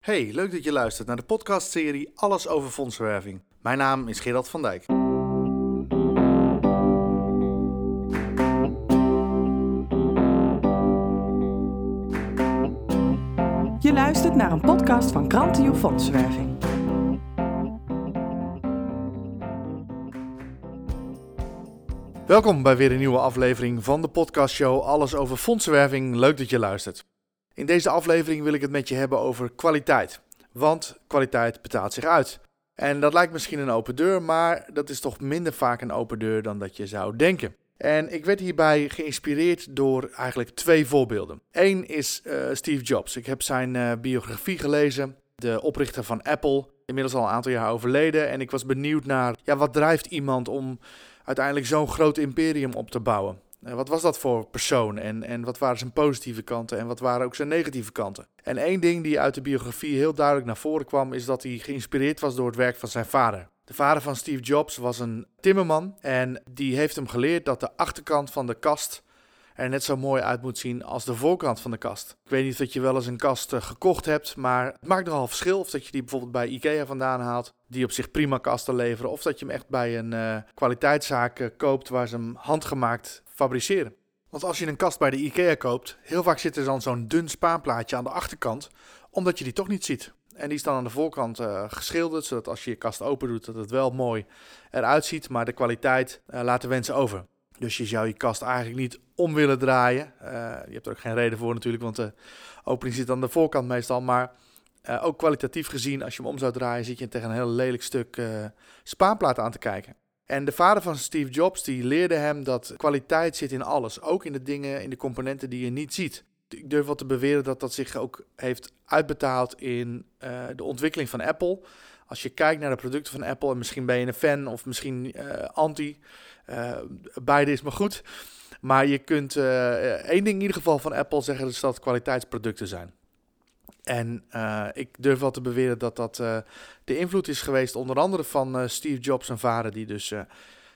Hey, leuk dat je luistert naar de podcastserie Alles over fondsenwerving. Mijn naam is Gerard van Dijk. Je luistert naar een podcast van Krantio Fondsenwerving. Welkom bij weer een nieuwe aflevering van de podcastshow Alles over fondsenwerving. Leuk dat je luistert. In deze aflevering wil ik het met je hebben over kwaliteit. Want kwaliteit betaalt zich uit. En dat lijkt misschien een open deur, maar dat is toch minder vaak een open deur dan dat je zou denken. En ik werd hierbij geïnspireerd door eigenlijk twee voorbeelden. Eén is eh, Steve Jobs. Ik heb zijn uh, biografie gelezen, de oprichter van Apple, inmiddels al een aantal jaar overleden. En ik was benieuwd naar, ja, wat drijft iemand om uiteindelijk zo'n groot imperium op te bouwen? Uh, wat was dat voor persoon en, en wat waren zijn positieve kanten en wat waren ook zijn negatieve kanten? En één ding die uit de biografie heel duidelijk naar voren kwam, is dat hij geïnspireerd was door het werk van zijn vader. De vader van Steve Jobs was een timmerman en die heeft hem geleerd dat de achterkant van de kast er net zo mooi uit moet zien als de voorkant van de kast. Ik weet niet of je wel eens een kast uh, gekocht hebt, maar het maakt nogal verschil of dat je die bijvoorbeeld bij IKEA vandaan haalt, die op zich prima kasten leveren, of dat je hem echt bij een uh, kwaliteitszaak uh, koopt waar ze hem handgemaakt fabriceren. Want als je een kast bij de IKEA koopt, heel vaak zit er dan zo'n dun spaanplaatje aan de achterkant, omdat je die toch niet ziet. En die is dan aan de voorkant geschilderd, zodat als je je kast open doet, dat het wel mooi eruit ziet, maar de kwaliteit laat de wensen over. Dus je zou je kast eigenlijk niet om willen draaien. Uh, je hebt er ook geen reden voor natuurlijk, want de opening zit aan de voorkant meestal. Maar ook kwalitatief gezien, als je hem om zou draaien, zit je tegen een heel lelijk stuk spaanplaat aan te kijken. En de vader van Steve Jobs die leerde hem dat kwaliteit zit in alles, ook in de dingen, in de componenten die je niet ziet. Ik durf wel te beweren dat dat zich ook heeft uitbetaald in de ontwikkeling van Apple. Als je kijkt naar de producten van Apple, en misschien ben je een fan of misschien anti, beide is maar goed. Maar je kunt één ding in ieder geval van Apple zeggen, dat dat kwaliteitsproducten zijn. En ik durf wel te beweren dat dat de invloed is geweest, onder andere van Steve Jobs en vader, die dus,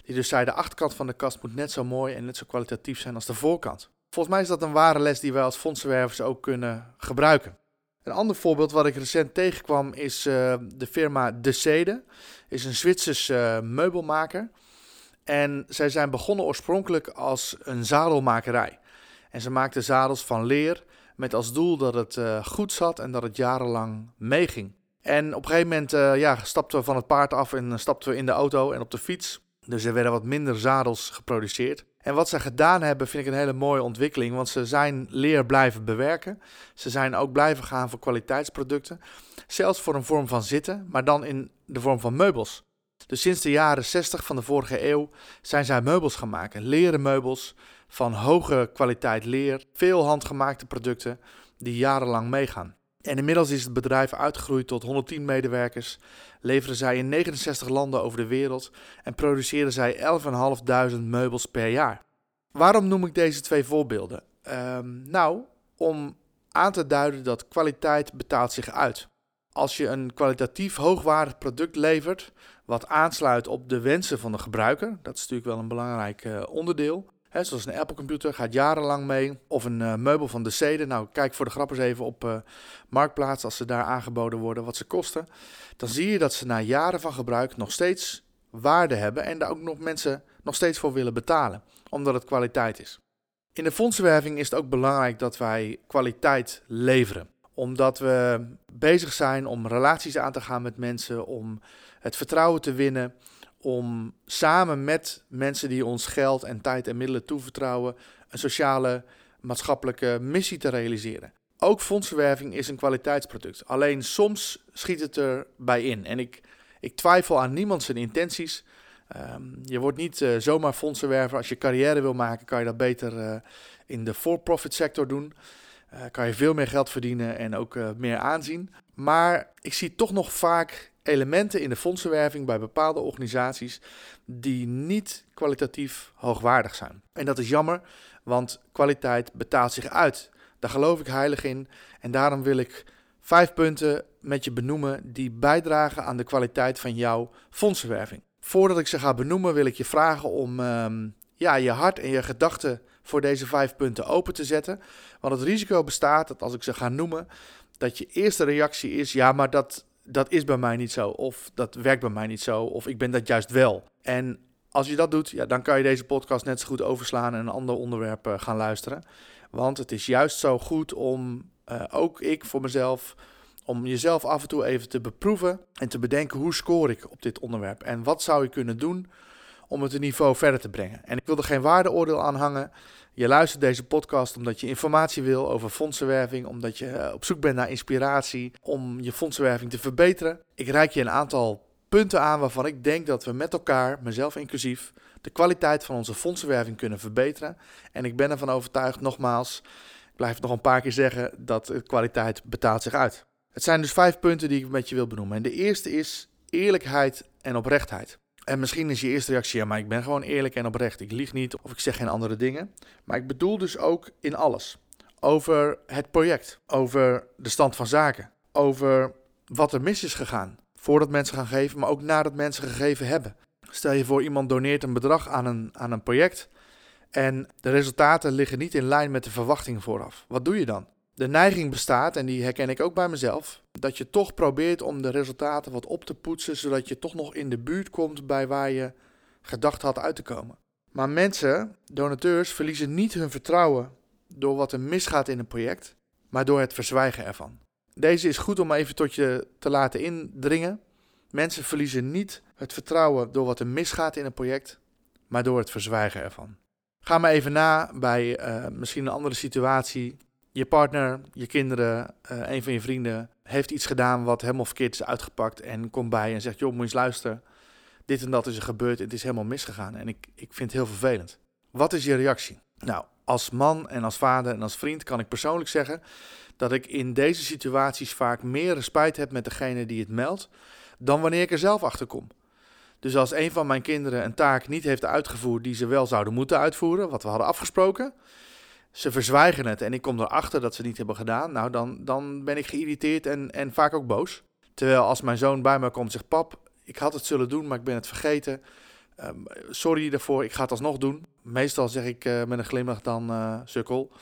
die dus zei: de achterkant van de kast moet net zo mooi en net zo kwalitatief zijn als de voorkant. Volgens mij is dat een ware les die wij als fondsenwervers ook kunnen gebruiken. Een ander voorbeeld wat ik recent tegenkwam is de firma De Sede, is een Zwitsers meubelmaker. En zij zijn begonnen oorspronkelijk als een zadelmakerij. En ze maakten zadels van leer met als doel dat het uh, goed zat en dat het jarenlang meeging. En op een gegeven moment uh, ja, stapten we van het paard af en stapten we in de auto en op de fiets. Dus er werden wat minder zadels geproduceerd. En wat ze gedaan hebben vind ik een hele mooie ontwikkeling, want ze zijn leer blijven bewerken. Ze zijn ook blijven gaan voor kwaliteitsproducten. Zelfs voor een vorm van zitten, maar dan in de vorm van meubels. Dus sinds de jaren 60 van de vorige eeuw zijn zij meubels gaan maken. Leren meubels van hoge kwaliteit leer. Veel handgemaakte producten die jarenlang meegaan. En inmiddels is het bedrijf uitgegroeid tot 110 medewerkers. Leveren zij in 69 landen over de wereld. En produceren zij 11.500 meubels per jaar. Waarom noem ik deze twee voorbeelden? Um, nou, om aan te duiden dat kwaliteit betaalt zich uit. Als je een kwalitatief hoogwaardig product levert, wat aansluit op de wensen van de gebruiker, dat is natuurlijk wel een belangrijk uh, onderdeel. He, zoals een Apple computer gaat jarenlang mee. Of een uh, meubel van de Cede. Nou, kijk voor de grap eens even op uh, Marktplaats als ze daar aangeboden worden wat ze kosten. Dan zie je dat ze na jaren van gebruik nog steeds waarde hebben. En daar ook nog mensen nog steeds voor willen betalen. Omdat het kwaliteit is. In de fondsenwerving is het ook belangrijk dat wij kwaliteit leveren omdat we bezig zijn om relaties aan te gaan met mensen, om het vertrouwen te winnen, om samen met mensen die ons geld en tijd en middelen toevertrouwen, een sociale, maatschappelijke missie te realiseren. Ook fondsenwerving is een kwaliteitsproduct. Alleen soms schiet het erbij in. En ik, ik twijfel aan niemand zijn intenties. Um, je wordt niet uh, zomaar fondsenwerver. Als je carrière wil maken, kan je dat beter uh, in de for-profit sector doen. Uh, kan je veel meer geld verdienen en ook meer aanzien. Maar ik zie toch nog vaak elementen in de fondsenwerving bij bepaalde organisaties die niet kwalitatief hoogwaardig zijn. En dat is jammer, want kwaliteit betaalt zich uit. Daar geloof ik heilig in en daarom wil ik vijf punten met je benoemen die bijdragen aan de kwaliteit van jouw fondsenwerving. Voordat ik ze ga benoemen wil ik je vragen om um, ja, je hart en je gedachten voor deze vijf punten open te zetten. Want het risico bestaat dat als ik ze ga noemen, dat je eerste reactie is: ja, maar dat, dat is bij mij niet zo. Of dat werkt bij mij niet zo. Of ik ben dat juist wel. En als je dat doet, ja, dan kan je deze podcast net zo goed overslaan en een ander onderwerp uh, gaan luisteren. Want het is juist zo goed om, uh, ook ik voor mezelf, om jezelf af en toe even te beproeven en te bedenken hoe score ik op dit onderwerp. En wat zou je kunnen doen om het een niveau verder te brengen. En ik wil er geen waardeoordeel aan hangen. Je luistert deze podcast omdat je informatie wil over fondsenwerving, omdat je eh, op zoek bent naar inspiratie om je fondsenwerving te verbeteren. Ik reik je een aantal punten aan waarvan ik denk dat we met elkaar, mezelf inclusief, de kwaliteit van onze fondsenwerving kunnen verbeteren. En ik ben ervan overtuigd, nogmaals, ik blijf het nog een paar keer zeggen, dat de kwaliteit betaalt zich uit. Het zijn dus vijf punten die ik met je wil benoemen. En de eerste is eerlijkheid en oprechtheid. En misschien is je eerste reactie, ja, maar ik ben gewoon eerlijk en oprecht. Ik lieg niet of ik zeg geen andere dingen. Maar ik bedoel dus ook in alles. Over het project, over de stand van zaken, over wat er mis is gegaan voordat mensen gaan geven, maar ook nadat mensen gegeven hebben. Stel je voor, iemand doneert een bedrag aan een, aan een project en de resultaten liggen niet in lijn met de verwachting vooraf. Wat doe je dan? De neiging bestaat, en die herken ik ook bij mezelf, dat je toch probeert om de resultaten wat op te poetsen, zodat je toch nog in de buurt komt bij waar je gedacht had uit te komen. Maar mensen, donateurs, verliezen niet hun vertrouwen door wat er misgaat in een project, maar door het verzwijgen ervan. Deze is goed om even tot je te laten indringen. Mensen verliezen niet het vertrouwen door wat er misgaat in een project, maar door het verzwijgen ervan. Ga maar even na bij uh, misschien een andere situatie. Je partner, je kinderen, uh, een van je vrienden heeft iets gedaan wat helemaal verkeerd is uitgepakt en komt bij en zegt: Joh, moet je eens luisteren. Dit en dat is er gebeurd, het is helemaal misgegaan en ik, ik vind het heel vervelend. Wat is je reactie? Nou, als man en als vader en als vriend kan ik persoonlijk zeggen dat ik in deze situaties vaak meer respect heb met degene die het meldt, dan wanneer ik er zelf achter kom. Dus als een van mijn kinderen een taak niet heeft uitgevoerd die ze wel zouden moeten uitvoeren, wat we hadden afgesproken, ze verzwijgen het en ik kom erachter dat ze het niet hebben gedaan, nou dan, dan ben ik geïrriteerd en, en vaak ook boos. Terwijl als mijn zoon bij me komt en zegt, pap, ik had het zullen doen, maar ik ben het vergeten. Um, sorry daarvoor, ik ga het alsnog doen. Meestal zeg ik uh, met een glimlach dan uh, sukkel,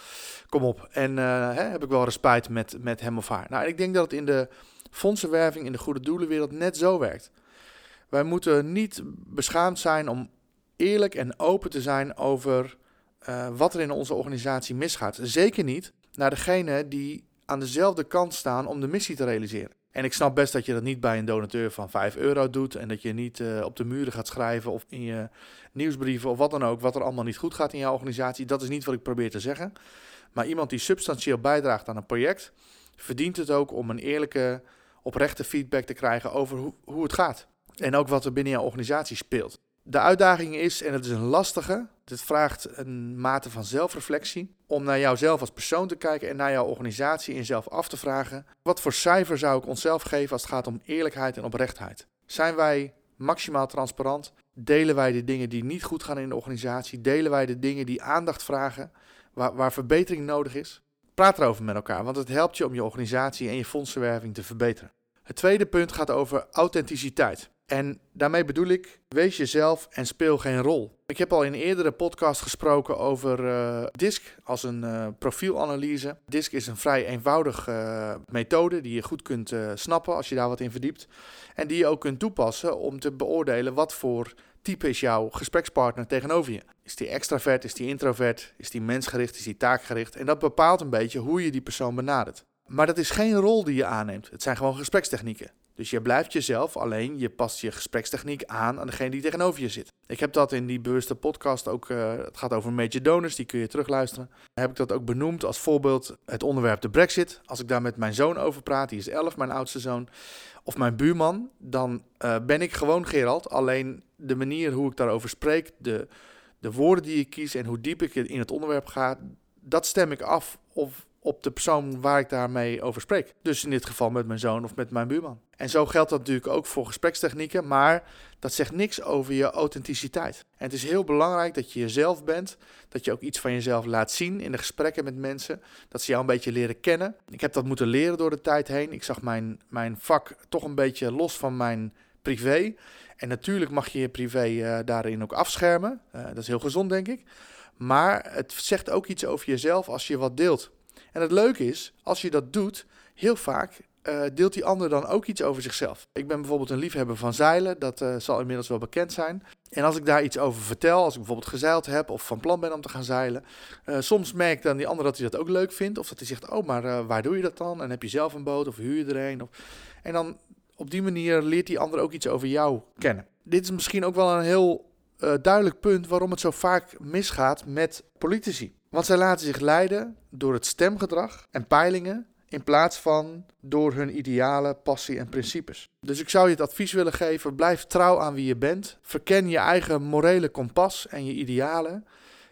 kom op. En uh, hè, heb ik wel respect met, met hem of haar. Nou, ik denk dat het in de fondsenwerving, in de goede doelenwereld net zo werkt. Wij moeten niet beschaamd zijn om eerlijk en open te zijn over wat er in onze organisatie misgaat. Zeker niet naar degene die aan dezelfde kant staan om de missie te realiseren. En ik snap best dat je dat niet bij een donateur van 5 euro doet. En dat je niet uh, op de muren gaat schrijven of in je nieuwsbrieven of wat dan ook. Wat er allemaal niet goed gaat in jouw organisatie. Dat is niet wat ik probeer te zeggen. Maar iemand die substantieel bijdraagt aan een project. verdient het ook om een eerlijke, oprechte feedback te krijgen over hoe, hoe het gaat. En ook wat er binnen jouw organisatie speelt. De uitdaging is, en het is een lastige, het vraagt een mate van zelfreflectie, om naar jouzelf als persoon te kijken en naar jouw organisatie en jezelf af te vragen, wat voor cijfer zou ik onszelf geven als het gaat om eerlijkheid en oprechtheid? Zijn wij maximaal transparant? Delen wij de dingen die niet goed gaan in de organisatie? Delen wij de dingen die aandacht vragen, waar, waar verbetering nodig is? Praat erover met elkaar, want het helpt je om je organisatie en je fondsenwerving te verbeteren. Het tweede punt gaat over authenticiteit. En daarmee bedoel ik, wees jezelf en speel geen rol. Ik heb al in een eerdere podcast gesproken over uh, DISC als een uh, profielanalyse. DISC is een vrij eenvoudige uh, methode die je goed kunt snappen als je daar wat in verdiept. En die je ook kunt toepassen om te beoordelen wat voor type is jouw gesprekspartner tegenover je. Is die extravert, is die introvert, is die mensgericht, is die taakgericht? En dat bepaalt een beetje hoe je die persoon benadert. Maar dat is geen rol die je aanneemt. Het zijn gewoon gesprekstechnieken. Dus je blijft jezelf, alleen je past je gesprekstechniek aan aan degene die tegenover je zit. Ik heb dat in die bewuste podcast ook, uh, het gaat over major donors, die kun je terugluisteren. Heb ik dat ook benoemd als voorbeeld het onderwerp de brexit. Als ik daar met mijn zoon over praat, die is 11, mijn oudste zoon, of mijn buurman, dan uh, ben ik gewoon Gerald. Alleen de manier hoe ik daarover spreek, de, de woorden die ik kies en hoe diep ik in het onderwerp ga, dat stem ik af of op de persoon waar ik daarmee over spreek. Dus in dit geval met mijn zoon of met mijn buurman. En zo geldt dat natuurlijk ook voor gesprekstechnieken, maar dat zegt niks over je authenticiteit. En het is heel belangrijk dat je jezelf bent, dat je ook iets van jezelf laat zien in de gesprekken met mensen, dat ze jou een beetje leren kennen. Ik heb dat moeten leren door de tijd heen. Ik zag mijn, mijn vak toch een beetje los van mijn privé. En natuurlijk mag je je privé uh, daarin ook afschermen. Uh, dat is heel gezond, denk ik. Maar het zegt ook iets over jezelf als je wat deelt. En het leuke is, als je dat doet, heel vaak uh, deelt die ander dan ook iets over zichzelf. Ik ben bijvoorbeeld een liefhebber van zeilen, dat uh, zal inmiddels wel bekend zijn. En als ik daar iets over vertel, als ik bijvoorbeeld gezeild heb of van plan ben om te gaan zeilen, uh, soms merkt dan die ander dat hij dat ook leuk vindt. Of dat hij zegt, oh, maar waar doe je dat dan? En heb je zelf een boot of huur je er een? En dan op die manier leert die ander ook iets over jou kennen. Dit is misschien ook wel een heel duidelijk punt waarom het zo vaak misgaat met politici. Want zij laten zich leiden door het stemgedrag en peilingen in plaats van door hun idealen, passie en principes. Dus ik zou je het advies willen geven: blijf trouw aan wie je bent. Verken je eigen morele kompas en je idealen.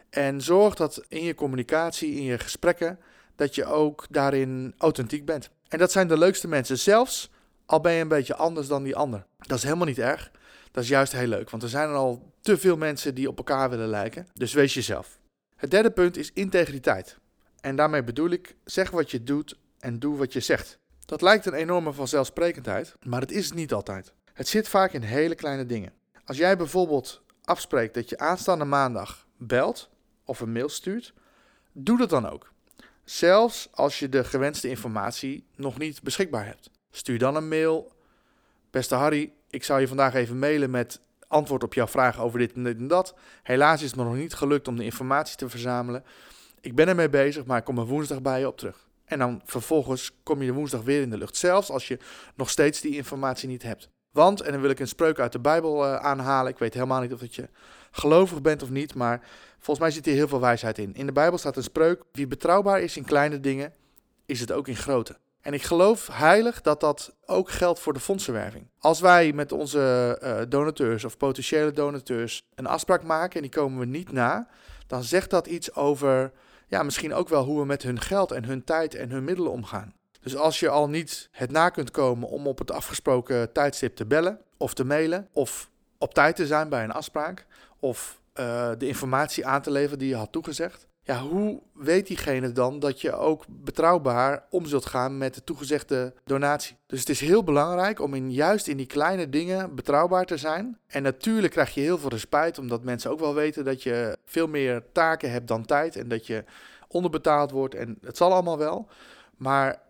En zorg dat in je communicatie, in je gesprekken, dat je ook daarin authentiek bent. En dat zijn de leukste mensen, zelfs al ben je een beetje anders dan die ander. Dat is helemaal niet erg. Dat is juist heel leuk, want er zijn er al te veel mensen die op elkaar willen lijken. Dus wees jezelf. Het derde punt is integriteit. En daarmee bedoel ik, zeg wat je doet en doe wat je zegt. Dat lijkt een enorme vanzelfsprekendheid, maar het is het niet altijd. Het zit vaak in hele kleine dingen. Als jij bijvoorbeeld afspreekt dat je aanstaande maandag belt of een mail stuurt, doe dat dan ook. Zelfs als je de gewenste informatie nog niet beschikbaar hebt. Stuur dan een mail. Beste Harry, ik zou je vandaag even mailen met antwoord op jouw vraag over dit en dit en dat. Helaas is het me nog niet gelukt om de informatie te verzamelen. Ik ben ermee bezig, maar ik kom er woensdag bij je op terug. En dan vervolgens kom je woensdag weer in de lucht. Zelfs als je nog steeds die informatie niet hebt. Want, en dan wil ik een spreuk uit de Bijbel uh, aanhalen. Ik weet helemaal niet of dat je gelovig bent of niet. Maar volgens mij zit hier heel veel wijsheid in. In de Bijbel staat een spreuk. Wie betrouwbaar is in kleine dingen, is het ook in grote. En ik geloof heilig dat dat ook geldt voor de fondsenwerving. Als wij met onze uh, donateurs of potentiële donateurs een afspraak maken en die komen we niet na, dan zegt dat iets over ja, misschien ook wel hoe we met hun geld en hun tijd en hun middelen omgaan. Dus als je al niet het na kunt komen om op het afgesproken tijdstip te bellen of te mailen, of op tijd te zijn bij een afspraak, of uh, de informatie aan te leveren die je had toegezegd, ja, hoe weet diegene dan dat je ook betrouwbaar om zult gaan met de toegezegde donatie? Dus het is heel belangrijk om in, juist in die kleine dingen betrouwbaar te zijn. En natuurlijk krijg je heel veel respect, omdat mensen ook wel weten dat je veel meer taken hebt dan tijd en dat je onderbetaald wordt. En het zal allemaal wel. Maar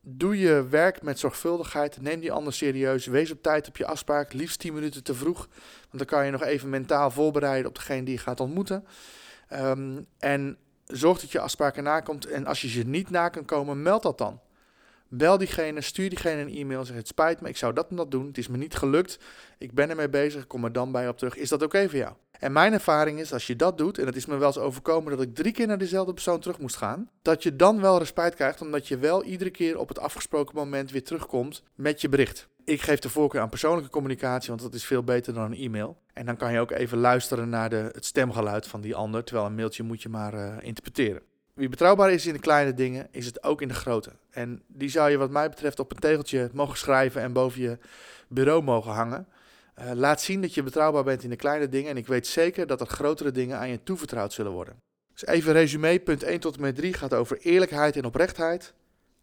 doe je werk met zorgvuldigheid. Neem die ander serieus. Wees op tijd op je afspraak. Liefst 10 minuten te vroeg. Want dan kan je nog even mentaal voorbereiden op degene die je gaat ontmoeten. Um, en zorg dat je afspraken nakomt. En als je ze niet na kan komen, meld dat dan. Bel diegene, stuur diegene een e-mail. Zeg: Het spijt me, ik zou dat en dat doen. Het is me niet gelukt. Ik ben ermee bezig. Kom er dan bij op terug. Is dat oké voor jou? En mijn ervaring is, als je dat doet, en het is me wel eens overkomen dat ik drie keer naar dezelfde persoon terug moest gaan, dat je dan wel respect krijgt, omdat je wel iedere keer op het afgesproken moment weer terugkomt met je bericht. Ik geef de voorkeur aan persoonlijke communicatie, want dat is veel beter dan een e-mail. En dan kan je ook even luisteren naar de, het stemgeluid van die ander, terwijl een mailtje moet je maar uh, interpreteren. Wie betrouwbaar is in de kleine dingen, is het ook in de grote. En die zou je wat mij betreft op een tegeltje mogen schrijven en boven je bureau mogen hangen. Uh, laat zien dat je betrouwbaar bent in de kleine dingen en ik weet zeker dat er grotere dingen aan je toevertrouwd zullen worden. Dus even resume, punt 1 tot en met 3 gaat over eerlijkheid en oprechtheid,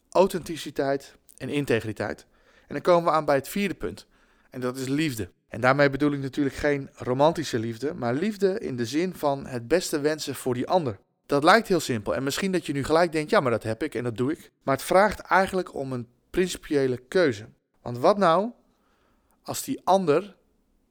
authenticiteit en integriteit. En dan komen we aan bij het vierde punt. En dat is liefde. En daarmee bedoel ik natuurlijk geen romantische liefde, maar liefde in de zin van het beste wensen voor die ander. Dat lijkt heel simpel. En misschien dat je nu gelijk denkt, ja, maar dat heb ik en dat doe ik. Maar het vraagt eigenlijk om een principiële keuze. Want wat nou als die ander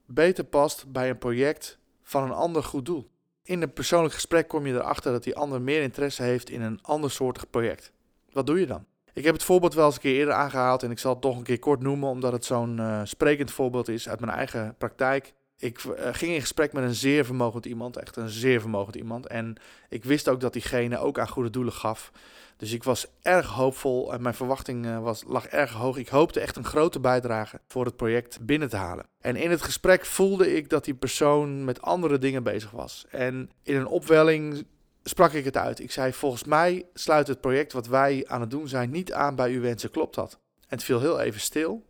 beter past bij een project van een ander goed doel? In een persoonlijk gesprek kom je erachter dat die ander meer interesse heeft in een andersoortig project. Wat doe je dan? Ik heb het voorbeeld wel eens een keer eerder aangehaald en ik zal het toch een keer kort noemen, omdat het zo'n uh, sprekend voorbeeld is uit mijn eigen praktijk. Ik uh, ging in gesprek met een zeer vermogend iemand, echt een zeer vermogend iemand. En ik wist ook dat diegene ook aan goede doelen gaf. Dus ik was erg hoopvol en mijn verwachting uh, was, lag erg hoog. Ik hoopte echt een grote bijdrage voor het project binnen te halen. En in het gesprek voelde ik dat die persoon met andere dingen bezig was. En in een opwelling sprak ik het uit. Ik zei: Volgens mij sluit het project wat wij aan het doen zijn niet aan bij uw wensen. Klopt dat? En het viel heel even stil.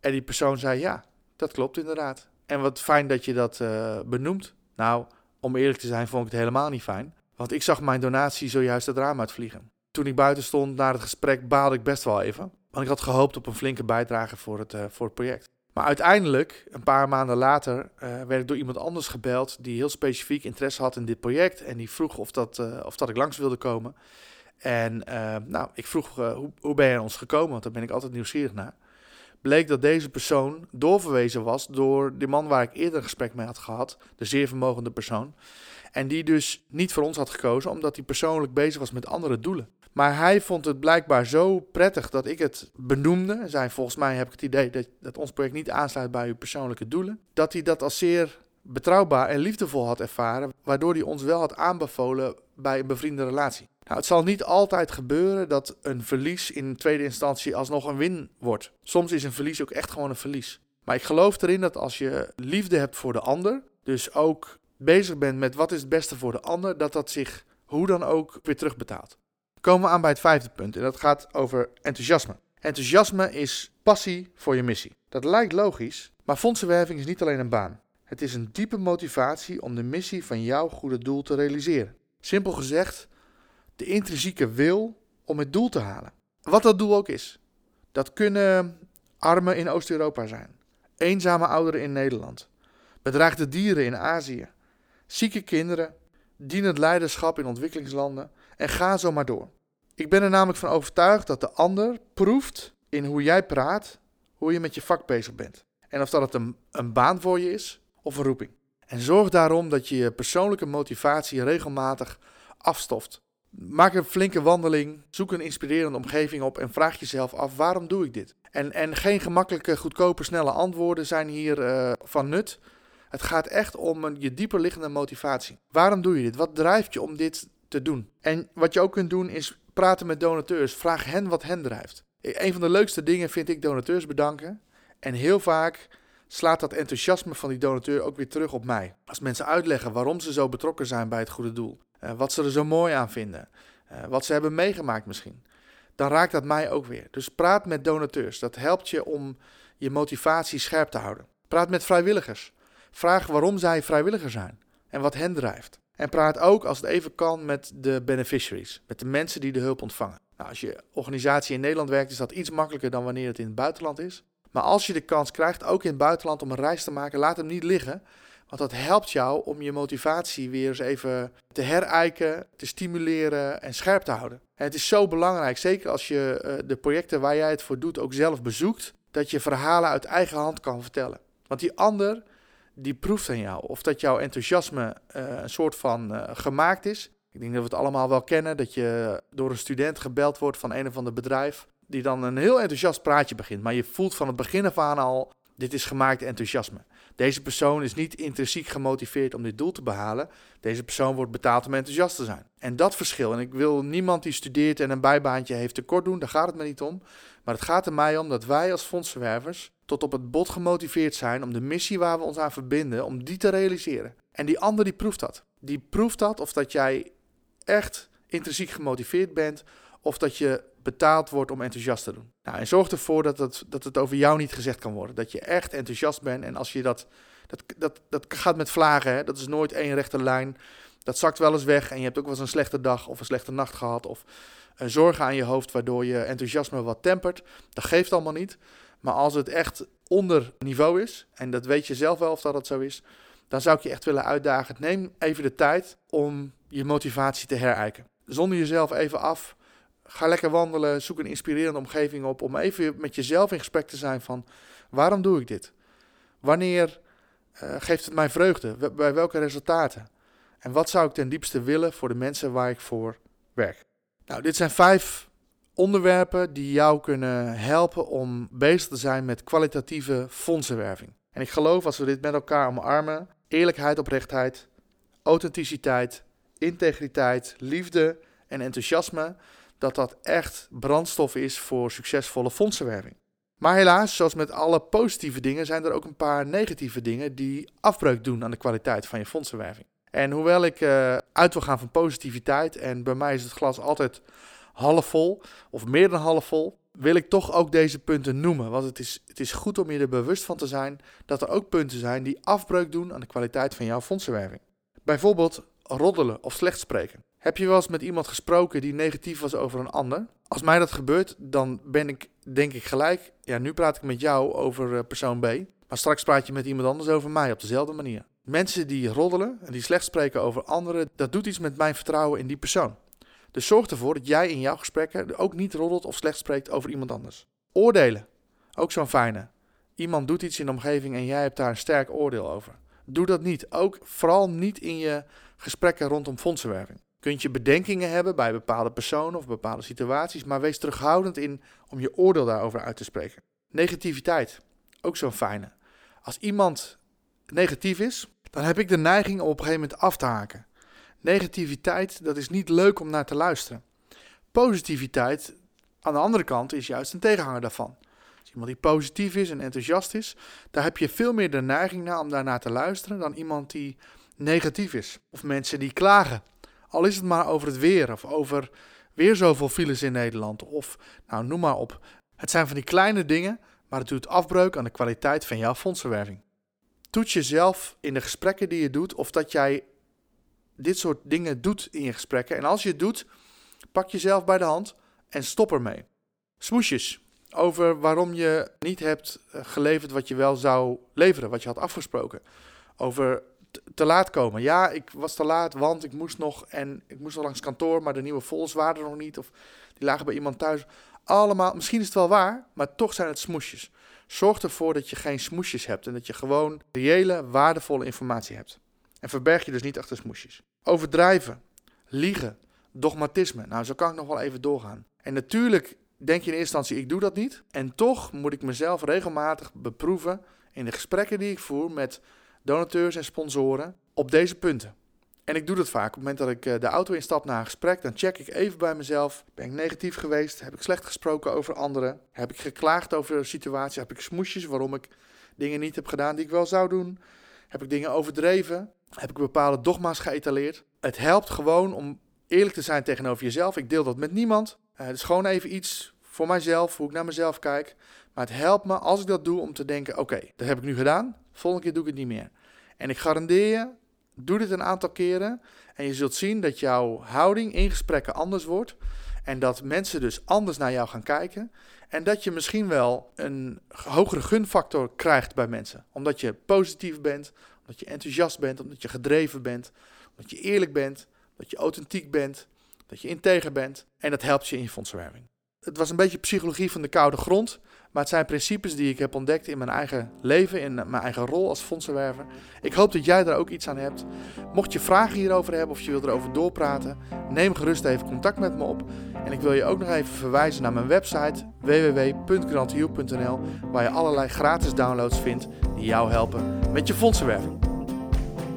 En die persoon zei: Ja, dat klopt inderdaad. En wat fijn dat je dat uh, benoemt. Nou, om eerlijk te zijn, vond ik het helemaal niet fijn. Want ik zag mijn donatie zojuist het raam uitvliegen. Toen ik buiten stond na het gesprek, baalde ik best wel even. Want ik had gehoopt op een flinke bijdrage voor het, uh, voor het project. Maar uiteindelijk, een paar maanden later, uh, werd ik door iemand anders gebeld die heel specifiek interesse had in dit project. En die vroeg of dat, uh, of dat ik langs wilde komen. En uh, nou, ik vroeg, hoe, hoe ben je aan ons gekomen? Want daar ben ik altijd nieuwsgierig naar. Bleek dat deze persoon doorverwezen was door de man waar ik eerder een gesprek mee had gehad, de zeer vermogende persoon. En die dus niet voor ons had gekozen, omdat hij persoonlijk bezig was met andere doelen. Maar hij vond het blijkbaar zo prettig dat ik het benoemde. En zei: Volgens mij heb ik het idee dat, dat ons project niet aansluit bij uw persoonlijke doelen. Dat hij dat als zeer betrouwbaar en liefdevol had ervaren, waardoor hij ons wel had aanbevolen bij een bevriende relatie. Nou, het zal niet altijd gebeuren dat een verlies in tweede instantie alsnog een win wordt. Soms is een verlies ook echt gewoon een verlies. Maar ik geloof erin dat als je liefde hebt voor de ander, dus ook bezig bent met wat is het beste voor de ander, dat dat zich hoe dan ook weer terugbetaalt. Komen we aan bij het vijfde punt en dat gaat over enthousiasme. Enthousiasme is passie voor je missie. Dat lijkt logisch, maar fondsenwerving is niet alleen een baan. Het is een diepe motivatie om de missie van jouw goede doel te realiseren. Simpel gezegd, de intrinsieke wil om het doel te halen. Wat dat doel ook is. Dat kunnen armen in Oost-Europa zijn, eenzame ouderen in Nederland, bedreigde dieren in Azië, zieke kinderen, dienend leiderschap in ontwikkelingslanden en ga zo maar door. Ik ben er namelijk van overtuigd dat de ander proeft in hoe jij praat, hoe je met je vak bezig bent. En of dat het een, een baan voor je is of een roeping. En zorg daarom dat je je persoonlijke motivatie regelmatig afstoft. Maak een flinke wandeling, zoek een inspirerende omgeving op en vraag jezelf af waarom doe ik dit? En, en geen gemakkelijke, goedkope, snelle antwoorden zijn hier uh, van nut. Het gaat echt om je dieper liggende motivatie. Waarom doe je dit? Wat drijft je om dit te doen? En wat je ook kunt doen is praten met donateurs. Vraag hen wat hen drijft. Een van de leukste dingen vind ik donateurs bedanken. En heel vaak slaat dat enthousiasme van die donateur ook weer terug op mij. Als mensen uitleggen waarom ze zo betrokken zijn bij het goede doel, uh, wat ze er zo mooi aan vinden, uh, wat ze hebben meegemaakt misschien, dan raakt dat mij ook weer. Dus praat met donateurs. Dat helpt je om je motivatie scherp te houden. Praat met vrijwilligers. Vraag waarom zij vrijwilliger zijn en wat hen drijft. En praat ook, als het even kan, met de beneficiaries, met de mensen die de hulp ontvangen. Nou, als je organisatie in Nederland werkt, is dat iets makkelijker dan wanneer het in het buitenland is. Maar als je de kans krijgt, ook in het buitenland, om een reis te maken, laat hem niet liggen. Want dat helpt jou om je motivatie weer eens even te herijken, te stimuleren en scherp te houden. En het is zo belangrijk, zeker als je uh, de projecten waar jij het voor doet ook zelf bezoekt, dat je verhalen uit eigen hand kan vertellen. Want die ander, die proeft aan jou. Of dat jouw enthousiasme uh, een soort van uh, gemaakt is. Ik denk dat we het allemaal wel kennen, dat je door een student gebeld wordt van een of ander bedrijf die dan een heel enthousiast praatje begint. Maar je voelt van het begin af aan al, dit is gemaakt enthousiasme. Deze persoon is niet intrinsiek gemotiveerd om dit doel te behalen. Deze persoon wordt betaald om enthousiast te zijn. En dat verschil, en ik wil niemand die studeert en een bijbaantje heeft tekort doen, daar gaat het me niet om. Maar het gaat er mij om dat wij als fondsverwervers tot op het bot gemotiveerd zijn om de missie waar we ons aan verbinden, om die te realiseren. En die ander die proeft dat. Die proeft dat of dat jij echt intrinsiek gemotiveerd bent of dat je betaald wordt om enthousiast te doen. Nou, en zorg ervoor dat het, dat het over jou niet gezegd kan worden. Dat je echt enthousiast bent. En als je dat. Dat, dat, dat gaat met vlagen, hè? dat is nooit één rechte lijn. Dat zakt wel eens weg en je hebt ook wel eens een slechte dag of een slechte nacht gehad. Of een zorgen aan je hoofd waardoor je enthousiasme wat tempert. Dat geeft allemaal niet. Maar als het echt onder niveau is, en dat weet je zelf wel of dat, dat zo is, dan zou ik je echt willen uitdagen. Neem even de tijd om je motivatie te herijken. Zonder jezelf even af ga lekker wandelen, zoek een inspirerende omgeving op om even met jezelf in gesprek te zijn van waarom doe ik dit? Wanneer uh, geeft het mij vreugde? Bij welke resultaten? En wat zou ik ten diepste willen voor de mensen waar ik voor werk? Nou, dit zijn vijf onderwerpen die jou kunnen helpen om bezig te zijn met kwalitatieve fondsenwerving. En ik geloof als we dit met elkaar omarmen, eerlijkheid, oprechtheid, authenticiteit, integriteit, liefde en enthousiasme, dat dat echt brandstof is voor succesvolle fondsenwerving. Maar helaas, zoals met alle positieve dingen, zijn er ook een paar negatieve dingen die afbreuk doen aan de kwaliteit van je fondsenwerving. En hoewel ik uh, uit wil gaan van positiviteit, en bij mij is het glas altijd half vol, of meer dan half vol, wil ik toch ook deze punten noemen. Want het is, het is goed om je er bewust van te zijn dat er ook punten zijn die afbreuk doen aan de kwaliteit van jouw fondsenwerving. Bijvoorbeeld roddelen of slecht spreken. Heb je wel eens met iemand gesproken die negatief was over een ander? Als mij dat gebeurt, dan ben ik, denk ik gelijk, ja, nu praat ik met jou over uh, persoon B, maar straks praat je met iemand anders over mij op dezelfde manier. Mensen die roddelen en die slecht spreken over anderen, dat doet iets met mijn vertrouwen in die persoon. Dus zorg ervoor dat jij in jouw gesprekken ook niet roddelt of slecht spreekt over iemand anders. Oordelen. Ook zo'n fijne. Iemand doet iets in de omgeving en jij hebt daar een sterk oordeel over. Doe dat niet. Ook vooral niet in je gesprekken rondom fondsenwerving. Kunt je bedenkingen hebben bij bepaalde personen of bepaalde situaties, maar wees terughoudend in om je oordeel daarover uit te spreken. Negativiteit. Ook zo'n fijne. Als iemand negatief is, dan heb ik de neiging om op een gegeven moment af te haken. Negativiteit, dat is niet leuk om naar te luisteren. Positiviteit, aan de andere kant, is juist een tegenhanger daarvan. Als iemand die positief is en enthousiast is, daar heb je veel meer de neiging naar om daarnaar te luisteren dan iemand die negatief is. Of mensen die klagen. Al is het maar over het weer of over weer zoveel files in Nederland. Of nou, noem maar op. Het zijn van die kleine dingen, maar het doet afbreuk aan de kwaliteit van jouw fondsenwerving. Toets jezelf in de gesprekken die je doet of dat jij dit soort dingen doet in je gesprekken. En als je het doet, pak jezelf bij de hand en stop ermee. Smoesjes over waarom je niet hebt eh, geleverd wat je wel zou leveren, wat je had afgesproken. Over te laat komen. Ja, ik was te laat, want ik moest nog en ik moest nog langs kantoor, maar de nieuwe vols waren er nog niet of die lagen bij iemand thuis. Allemaal, misschien is het wel waar, maar toch zijn het smoesjes. Zorg ervoor dat je geen smoesjes hebt en dat je gewoon reële, waardevolle informatie hebt. En verberg je dus niet achter smoesjes. Overdrijven, liegen, dogmatisme. Nou, zo kan ik nog wel even doorgaan. En natuurlijk denk je in eerste instantie, ik doe dat niet. En toch moet ik mezelf regelmatig beproeven in de gesprekken die ik voer met donateurs en sponsoren op deze punten. En ik doe dat vaak. Op het moment dat ik eh, de auto instap na een gesprek, dan check ik even bij mezelf. Ben ik negatief geweest? Heb ik slecht gesproken over anderen? Heb ik geklaagd over de situatie? Heb ik smoesjes waarom ik dingen niet heb gedaan die ik wel zou doen? Heb ik dingen overdreven? Heb ik bepaalde dogma's geëtaleerd? Het helpt gewoon om eerlijk te zijn tegenover jezelf. Ik deel dat met niemand. Uh, het is gewoon even iets voor mijzelf, hoe ik naar mezelf kijk. Maar het helpt me als ik dat doe om te denken: oké, dat heb ik nu gedaan. Volgende keer doe ik het niet meer. En ik garandeer je, doe dit een aantal keren. En je zult zien dat jouw houding in gesprekken anders wordt. En dat mensen dus anders naar jou gaan kijken. En dat je misschien wel een hogere gunfactor krijgt bij mensen. Omdat je positief bent, omdat je enthousiast bent, omdat je gedreven bent, omdat je eerlijk bent, dat je authentiek bent, dat je integer bent. En dat helpt je in je fondsenwerving. Het was een beetje psychologie van de koude grond. Maar het zijn principes die ik heb ontdekt in mijn eigen leven, in mijn eigen rol als fondsenwerver. Ik hoop dat jij daar ook iets aan hebt. Mocht je vragen hierover hebben of je wilt erover doorpraten, neem gerust even contact met me op. En ik wil je ook nog even verwijzen naar mijn website www.grantiu.nl waar je allerlei gratis downloads vindt die jou helpen met je fondsenwerving.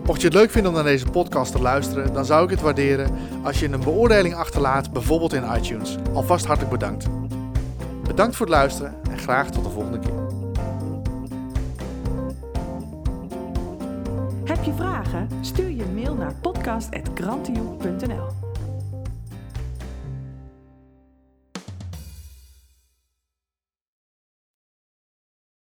Mocht je het leuk vinden om naar deze podcast te luisteren, dan zou ik het waarderen als je een beoordeling achterlaat, bijvoorbeeld in iTunes. Alvast hartelijk bedankt. Bedankt voor het luisteren en graag tot de volgende keer. Heb je vragen? Stuur je mail naar podcast.grantioe.nl